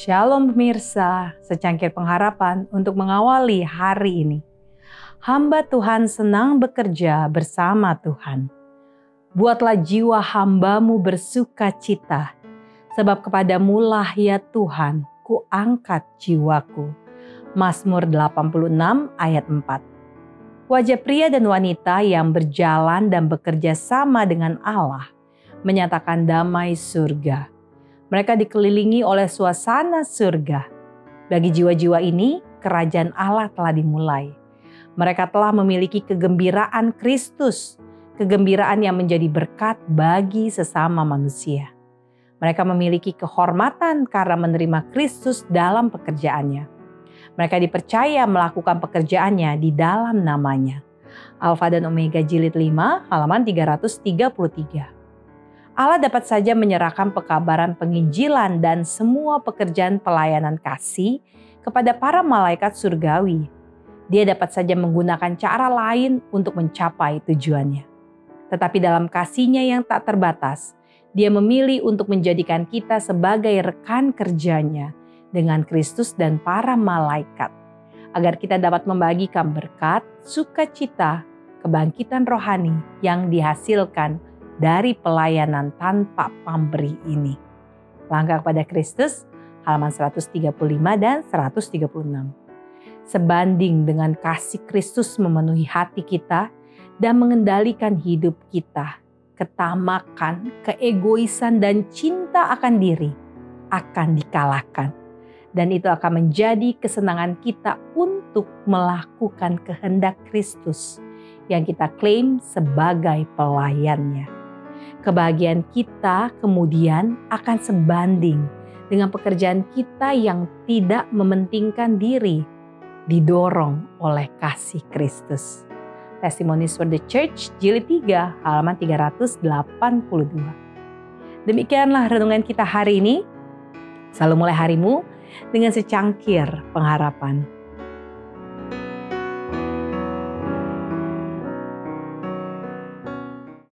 Shalom pemirsa, secangkir pengharapan untuk mengawali hari ini. Hamba Tuhan senang bekerja bersama Tuhan. Buatlah jiwa hambamu bersuka cita, sebab kepadamu lah ya Tuhan, ku angkat jiwaku. Mazmur 86 ayat 4 Wajah pria dan wanita yang berjalan dan bekerja sama dengan Allah menyatakan damai surga mereka dikelilingi oleh suasana surga. Bagi jiwa-jiwa ini, kerajaan Allah telah dimulai. Mereka telah memiliki kegembiraan Kristus, kegembiraan yang menjadi berkat bagi sesama manusia. Mereka memiliki kehormatan karena menerima Kristus dalam pekerjaannya. Mereka dipercaya melakukan pekerjaannya di dalam namanya. Alfa dan Omega jilid 5 halaman 333. Allah dapat saja menyerahkan pekabaran penginjilan dan semua pekerjaan pelayanan kasih kepada para malaikat surgawi. Dia dapat saja menggunakan cara lain untuk mencapai tujuannya. Tetapi dalam kasihnya yang tak terbatas, dia memilih untuk menjadikan kita sebagai rekan kerjanya dengan Kristus dan para malaikat. Agar kita dapat membagikan berkat, sukacita, kebangkitan rohani yang dihasilkan dari pelayanan tanpa pamberi ini. Langkah kepada Kristus, halaman 135 dan 136. Sebanding dengan kasih Kristus memenuhi hati kita dan mengendalikan hidup kita, ketamakan, keegoisan, dan cinta akan diri akan dikalahkan. Dan itu akan menjadi kesenangan kita untuk melakukan kehendak Kristus yang kita klaim sebagai pelayannya kebahagiaan kita kemudian akan sebanding dengan pekerjaan kita yang tidak mementingkan diri, didorong oleh kasih Kristus. Testimonies for the Church, jilid 3, halaman 382. Demikianlah renungan kita hari ini. Selalu mulai harimu dengan secangkir pengharapan.